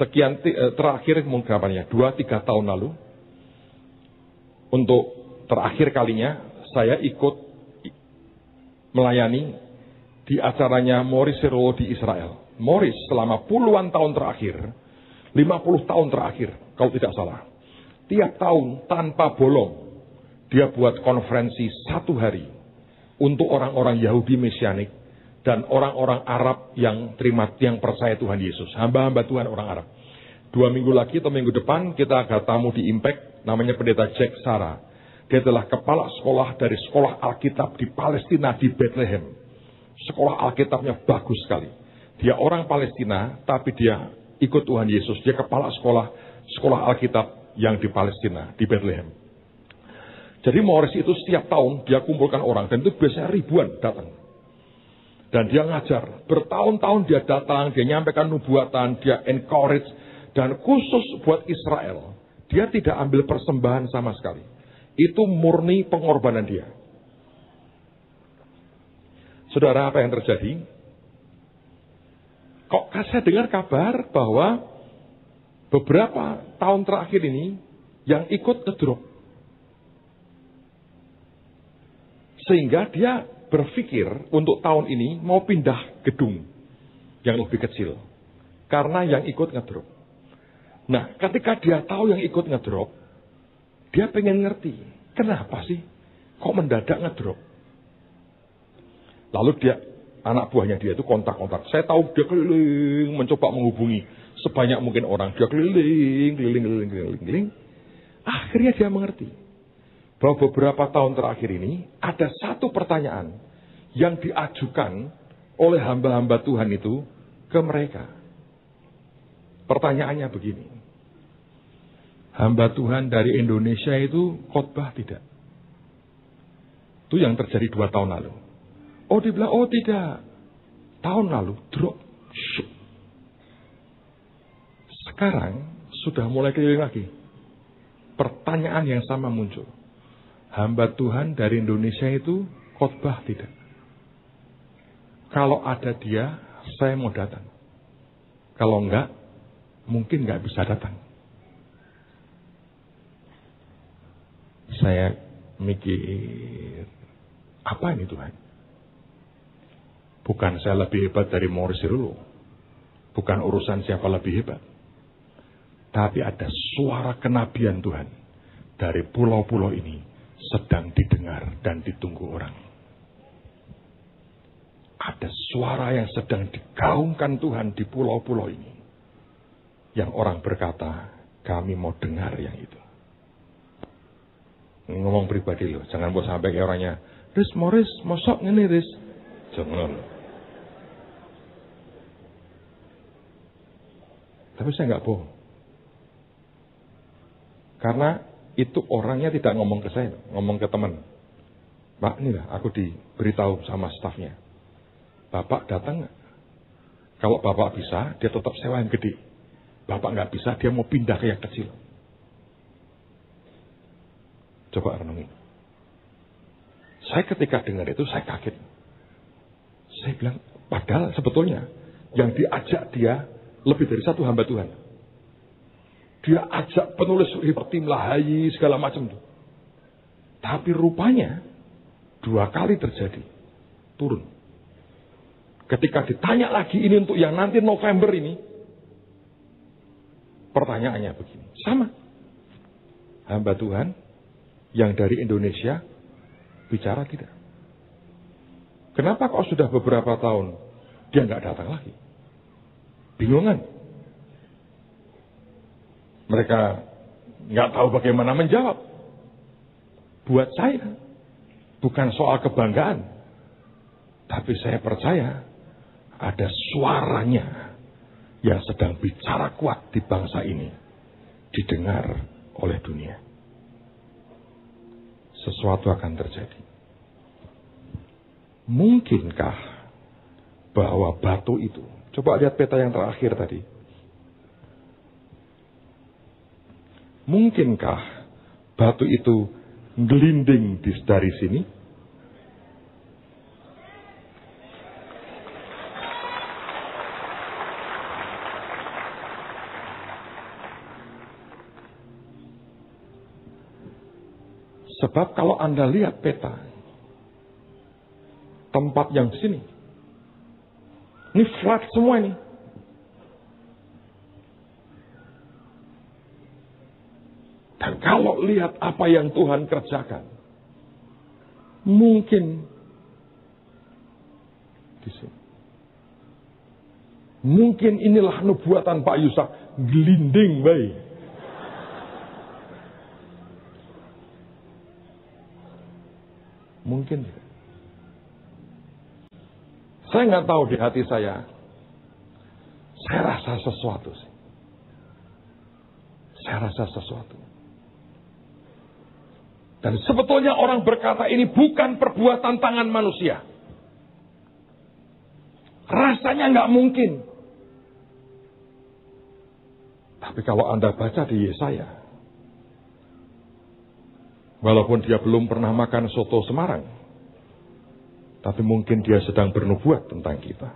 sekian eh, terakhir mungkin ya, dua tiga tahun lalu, untuk terakhir kalinya saya ikut melayani di acaranya Morris Siro di Israel. Morris selama puluhan tahun terakhir, 50 tahun terakhir kalau tidak salah. Tiap tahun tanpa bolong, dia buat konferensi satu hari untuk orang-orang Yahudi Mesianik dan orang-orang Arab yang terima yang percaya Tuhan Yesus, hamba-hamba Tuhan orang Arab. Dua minggu lagi atau minggu depan kita ada tamu di Impact, namanya pendeta Jack Sara. Dia adalah kepala sekolah dari sekolah Alkitab di Palestina di Bethlehem. Sekolah Alkitabnya bagus sekali. Dia orang Palestina, tapi dia ikut Tuhan Yesus. Dia kepala sekolah sekolah Alkitab yang di Palestina, di Bethlehem. Jadi Morris itu setiap tahun dia kumpulkan orang dan itu biasanya ribuan datang. Dan dia ngajar. Bertahun-tahun dia datang, dia nyampaikan nubuatan, dia encourage. Dan khusus buat Israel, dia tidak ambil persembahan sama sekali. Itu murni pengorbanan dia. Saudara, apa yang terjadi? Kok saya dengar kabar bahwa beberapa tahun terakhir ini yang ikut ngedrop. Sehingga dia berpikir untuk tahun ini mau pindah gedung yang lebih kecil. Karena yang ikut ngedrop. Nah, ketika dia tahu yang ikut ngedrop, dia pengen ngerti. Kenapa sih? Kok mendadak ngedrop? Lalu dia anak buahnya dia itu kontak-kontak. Saya tahu dia keliling mencoba menghubungi sebanyak mungkin orang. Dia keliling, keliling, keliling, keliling, keliling. Akhirnya dia mengerti bahwa beberapa tahun terakhir ini ada satu pertanyaan yang diajukan oleh hamba-hamba Tuhan itu ke mereka. Pertanyaannya begini. Hamba Tuhan dari Indonesia itu khotbah tidak? Itu yang terjadi dua tahun lalu. Oh dibilang, oh tidak. Tahun lalu drop. Sekarang sudah mulai keliling lagi. Pertanyaan yang sama muncul. Hamba Tuhan dari Indonesia itu khotbah tidak? Kalau ada dia, saya mau datang. Kalau enggak, mungkin enggak bisa datang. Saya mikir, apa ini Tuhan? Bukan saya lebih hebat dari Morris dulu. Bukan urusan siapa lebih hebat. Tapi ada suara kenabian Tuhan dari pulau-pulau ini sedang didengar dan ditunggu orang. Ada suara yang sedang digaungkan Tuhan di pulau-pulau ini. Yang orang berkata, kami mau dengar yang itu. Ngomong pribadi loh, jangan buat sampai kayak orangnya, Riz, Morris, mosok ini Riz. Jangan. Tapi saya nggak bohong. Karena itu orangnya tidak ngomong ke saya, ngomong ke teman. Pak, inilah aku diberitahu sama stafnya. Bapak datang? Kalau bapak bisa, dia tetap sewa yang gede. Bapak nggak bisa, dia mau pindah ke yang kecil. Coba renungi. Saya ketika dengar itu, saya kaget. Saya bilang, padahal sebetulnya yang diajak dia lebih dari satu hamba Tuhan. Dia ajak penulis seperti melahayi segala macam itu. Tapi rupanya dua kali terjadi. Turun. Ketika ditanya lagi ini untuk yang nanti November ini. Pertanyaannya begini. Sama. Hamba Tuhan yang dari Indonesia bicara tidak. Kenapa kok sudah beberapa tahun dia nggak datang lagi? Bingungan. Mereka nggak tahu bagaimana menjawab. Buat saya, bukan soal kebanggaan, tapi saya percaya ada suaranya yang sedang bicara kuat di bangsa ini, didengar oleh dunia. Sesuatu akan terjadi. Mungkinkah bahwa batu itu, coba lihat peta yang terakhir tadi. Mungkinkah batu itu gelinding dari sini? Sebab kalau Anda lihat peta, tempat yang sini. Ini flat semua ini. Dan kalau lihat apa yang Tuhan kerjakan, mungkin di sini. Mungkin inilah nubuatan Pak Yusak gelinding baik. Mungkin. Saya nggak tahu di hati saya. Saya rasa sesuatu sih. Saya rasa sesuatu. Dan sebetulnya orang berkata ini bukan perbuatan tangan manusia. Rasanya nggak mungkin. Tapi kalau Anda baca di Yesaya, walaupun dia belum pernah makan soto Semarang, tapi mungkin dia sedang bernubuat tentang kita.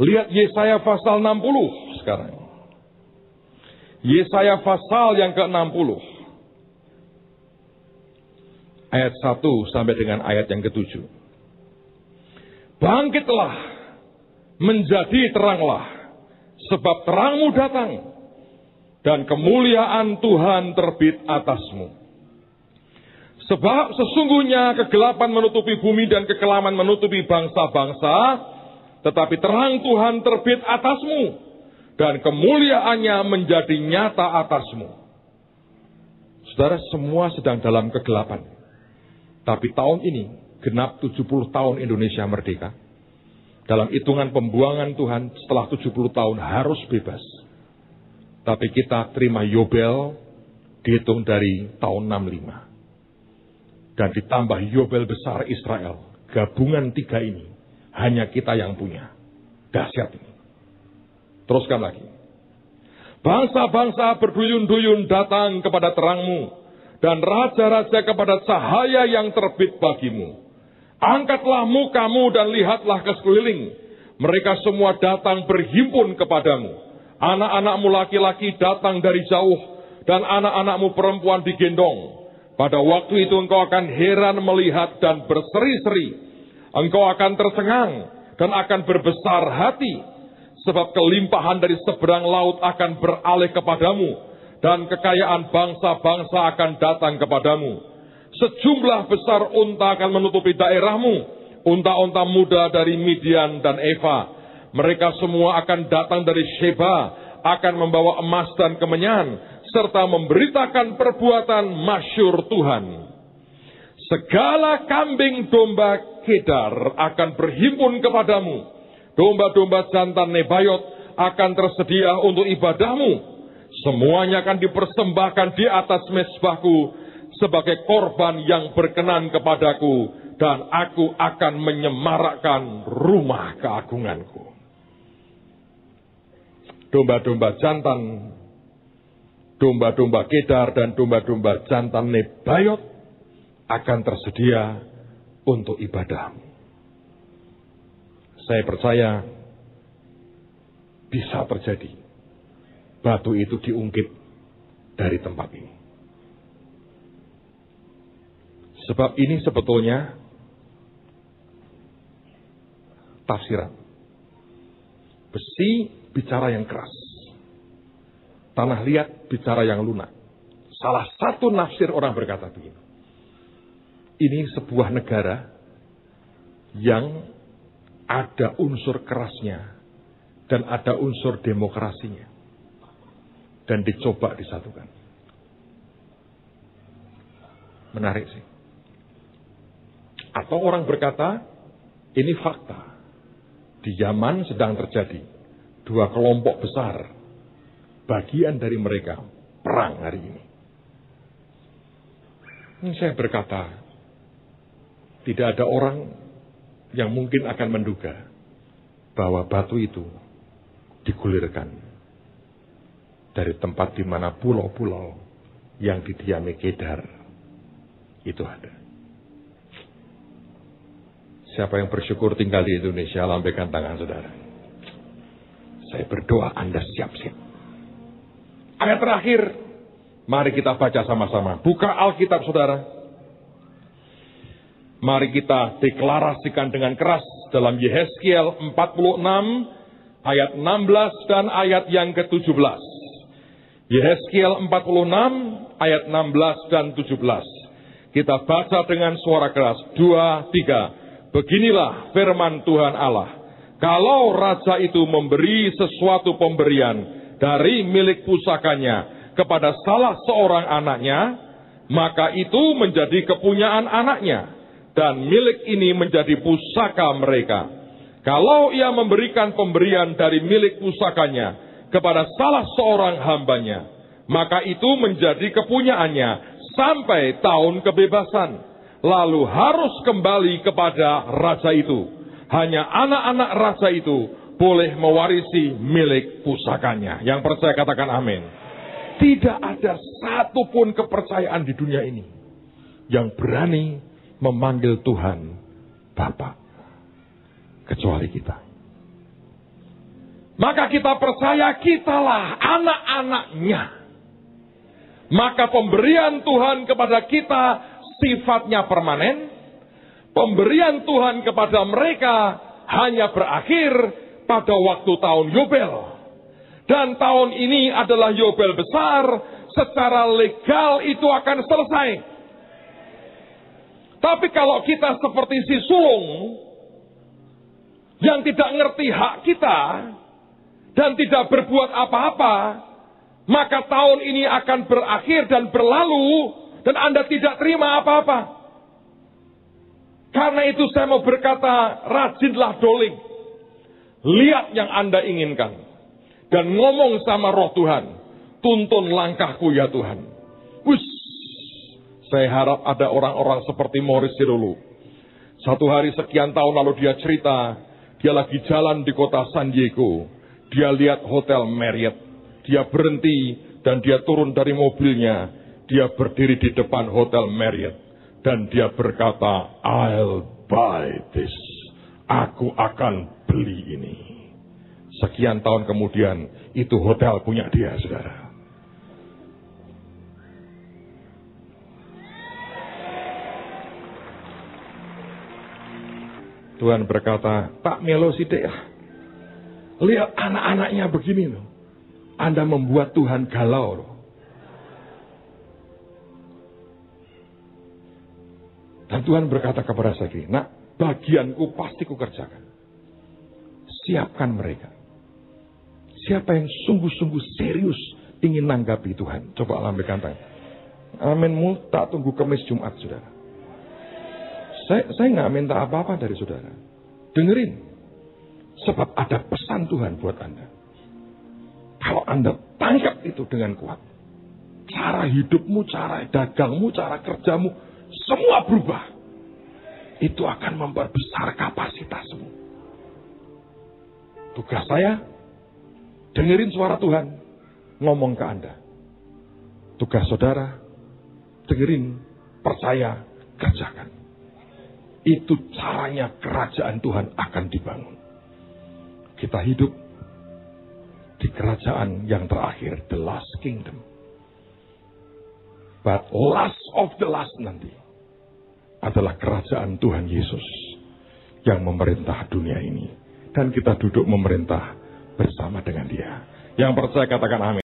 Lihat Yesaya pasal 60 sekarang. Yesaya pasal yang ke-60. Ayat 1 sampai dengan ayat yang ke-7. Bangkitlah, menjadi teranglah, sebab terangmu datang, dan kemuliaan Tuhan terbit atasmu. Sebab sesungguhnya kegelapan menutupi bumi dan kekelaman menutupi bangsa-bangsa, tetapi terang Tuhan terbit atasmu, dan kemuliaannya menjadi nyata atasmu. Saudara semua sedang dalam kegelapan. Tapi tahun ini genap 70 tahun Indonesia merdeka. Dalam hitungan pembuangan Tuhan setelah 70 tahun harus bebas. Tapi kita terima Yobel dihitung dari tahun 65 dan ditambah Yobel besar Israel. Gabungan tiga ini hanya kita yang punya. Dahsyat ini. Teruskan lagi. Bangsa-bangsa berduyun-duyun datang kepada terangmu dan raja-raja kepada cahaya yang terbit bagimu. Angkatlah mukamu dan lihatlah ke sekeliling. Mereka semua datang berhimpun kepadamu. Anak-anakmu laki-laki datang dari jauh dan anak-anakmu perempuan digendong. Pada waktu itu engkau akan heran melihat dan berseri-seri. Engkau akan tersengang dan akan berbesar hati. Sebab kelimpahan dari seberang laut akan beralih kepadamu. Dan kekayaan bangsa-bangsa akan datang kepadamu. Sejumlah besar unta akan menutupi daerahmu. Unta-unta muda dari Midian dan Eva. Mereka semua akan datang dari Sheba. Akan membawa emas dan kemenyan serta memberitakan perbuatan masyur Tuhan. Segala kambing domba kedar akan berhimpun kepadamu. Domba-domba jantan Nebayot akan tersedia untuk ibadahmu. Semuanya akan dipersembahkan di atas mesbahku sebagai korban yang berkenan kepadaku. Dan aku akan menyemarakkan rumah keagunganku. Domba-domba jantan domba-domba kedar dan domba-domba jantan nebayot akan tersedia untuk ibadah. Saya percaya bisa terjadi. Batu itu diungkit dari tempat ini. Sebab ini sebetulnya tafsiran. Besi bicara yang keras. Tanah liat bicara yang lunak. Salah satu nafsir orang berkata begini. Ini sebuah negara yang ada unsur kerasnya dan ada unsur demokrasinya. Dan dicoba disatukan. Menarik sih. Atau orang berkata, ini fakta. Di Yaman sedang terjadi dua kelompok besar. Bagian dari mereka perang hari ini. Ini saya berkata, tidak ada orang yang mungkin akan menduga bahwa batu itu digulirkan dari tempat di mana pulau-pulau yang didiami Kedar itu ada. Siapa yang bersyukur tinggal di Indonesia, lambaikan tangan saudara. Saya berdoa Anda siap-siap. Ayat terakhir, mari kita baca sama-sama. Buka Alkitab saudara. Mari kita deklarasikan dengan keras dalam Yehezkiel 46 ayat 16 dan ayat yang ke-17. Yehezkiel 46 ayat 16 dan 17. Kita baca dengan suara keras. Dua, tiga. Beginilah firman Tuhan Allah. Kalau raja itu memberi sesuatu pemberian dari milik pusakanya kepada salah seorang anaknya, maka itu menjadi kepunyaan anaknya dan milik ini menjadi pusaka mereka. Kalau ia memberikan pemberian dari milik pusakanya kepada salah seorang hambanya, maka itu menjadi kepunyaannya sampai tahun kebebasan. Lalu harus kembali kepada raja itu. Hanya anak-anak raja itu boleh mewarisi milik pusakanya. Yang percaya katakan amin. Tidak ada satupun kepercayaan di dunia ini yang berani memanggil Tuhan Bapak. Kecuali kita. Maka kita percaya kitalah anak-anaknya. Maka pemberian Tuhan kepada kita sifatnya permanen. Pemberian Tuhan kepada mereka hanya berakhir pada waktu tahun Yobel. Dan tahun ini adalah Yobel besar, secara legal itu akan selesai. Tapi kalau kita seperti si sulung yang tidak ngerti hak kita dan tidak berbuat apa-apa, maka tahun ini akan berakhir dan berlalu dan Anda tidak terima apa-apa. Karena itu saya mau berkata, rajinlah doling. Lihat yang Anda inginkan. Dan ngomong sama roh Tuhan. Tuntun langkahku ya Tuhan. Wus, saya harap ada orang-orang seperti Morris Sirulu. Satu hari sekian tahun lalu dia cerita, dia lagi jalan di kota San Diego. Dia lihat hotel Marriott. Dia berhenti dan dia turun dari mobilnya. Dia berdiri di depan hotel Marriott. Dan dia berkata, I'll buy this. Aku akan beli ini. Sekian tahun kemudian, itu hotel punya dia, saudara. Tuhan berkata, tak melo sidik ya. Lihat anak-anaknya begini loh. Anda membuat Tuhan galau loh. Dan Tuhan berkata kepada saya gini, nak bagianku pasti kukerjakan. Siapkan mereka. Siapa yang sungguh-sungguh serius ingin nanggapi Tuhan. Coba lambaikan tangan. Aminmu tak tunggu kemis Jumat, saudara. Saya saya nggak minta apa-apa dari saudara. Dengerin. Sebab ada pesan Tuhan buat Anda. Kalau Anda tangkap itu dengan kuat. Cara hidupmu, cara dagangmu, cara kerjamu. Semua berubah. Itu akan memperbesar kapasitasmu. Tugas saya, dengerin suara Tuhan. Ngomong ke Anda. Tugas saudara, dengerin, percaya, kerjakan. Itu caranya kerajaan Tuhan akan dibangun. Kita hidup di kerajaan yang terakhir, the last kingdom. But last of the last nanti adalah kerajaan Tuhan Yesus yang memerintah dunia ini. Dan kita duduk memerintah bersama dengan dia. Yang percaya katakan amin.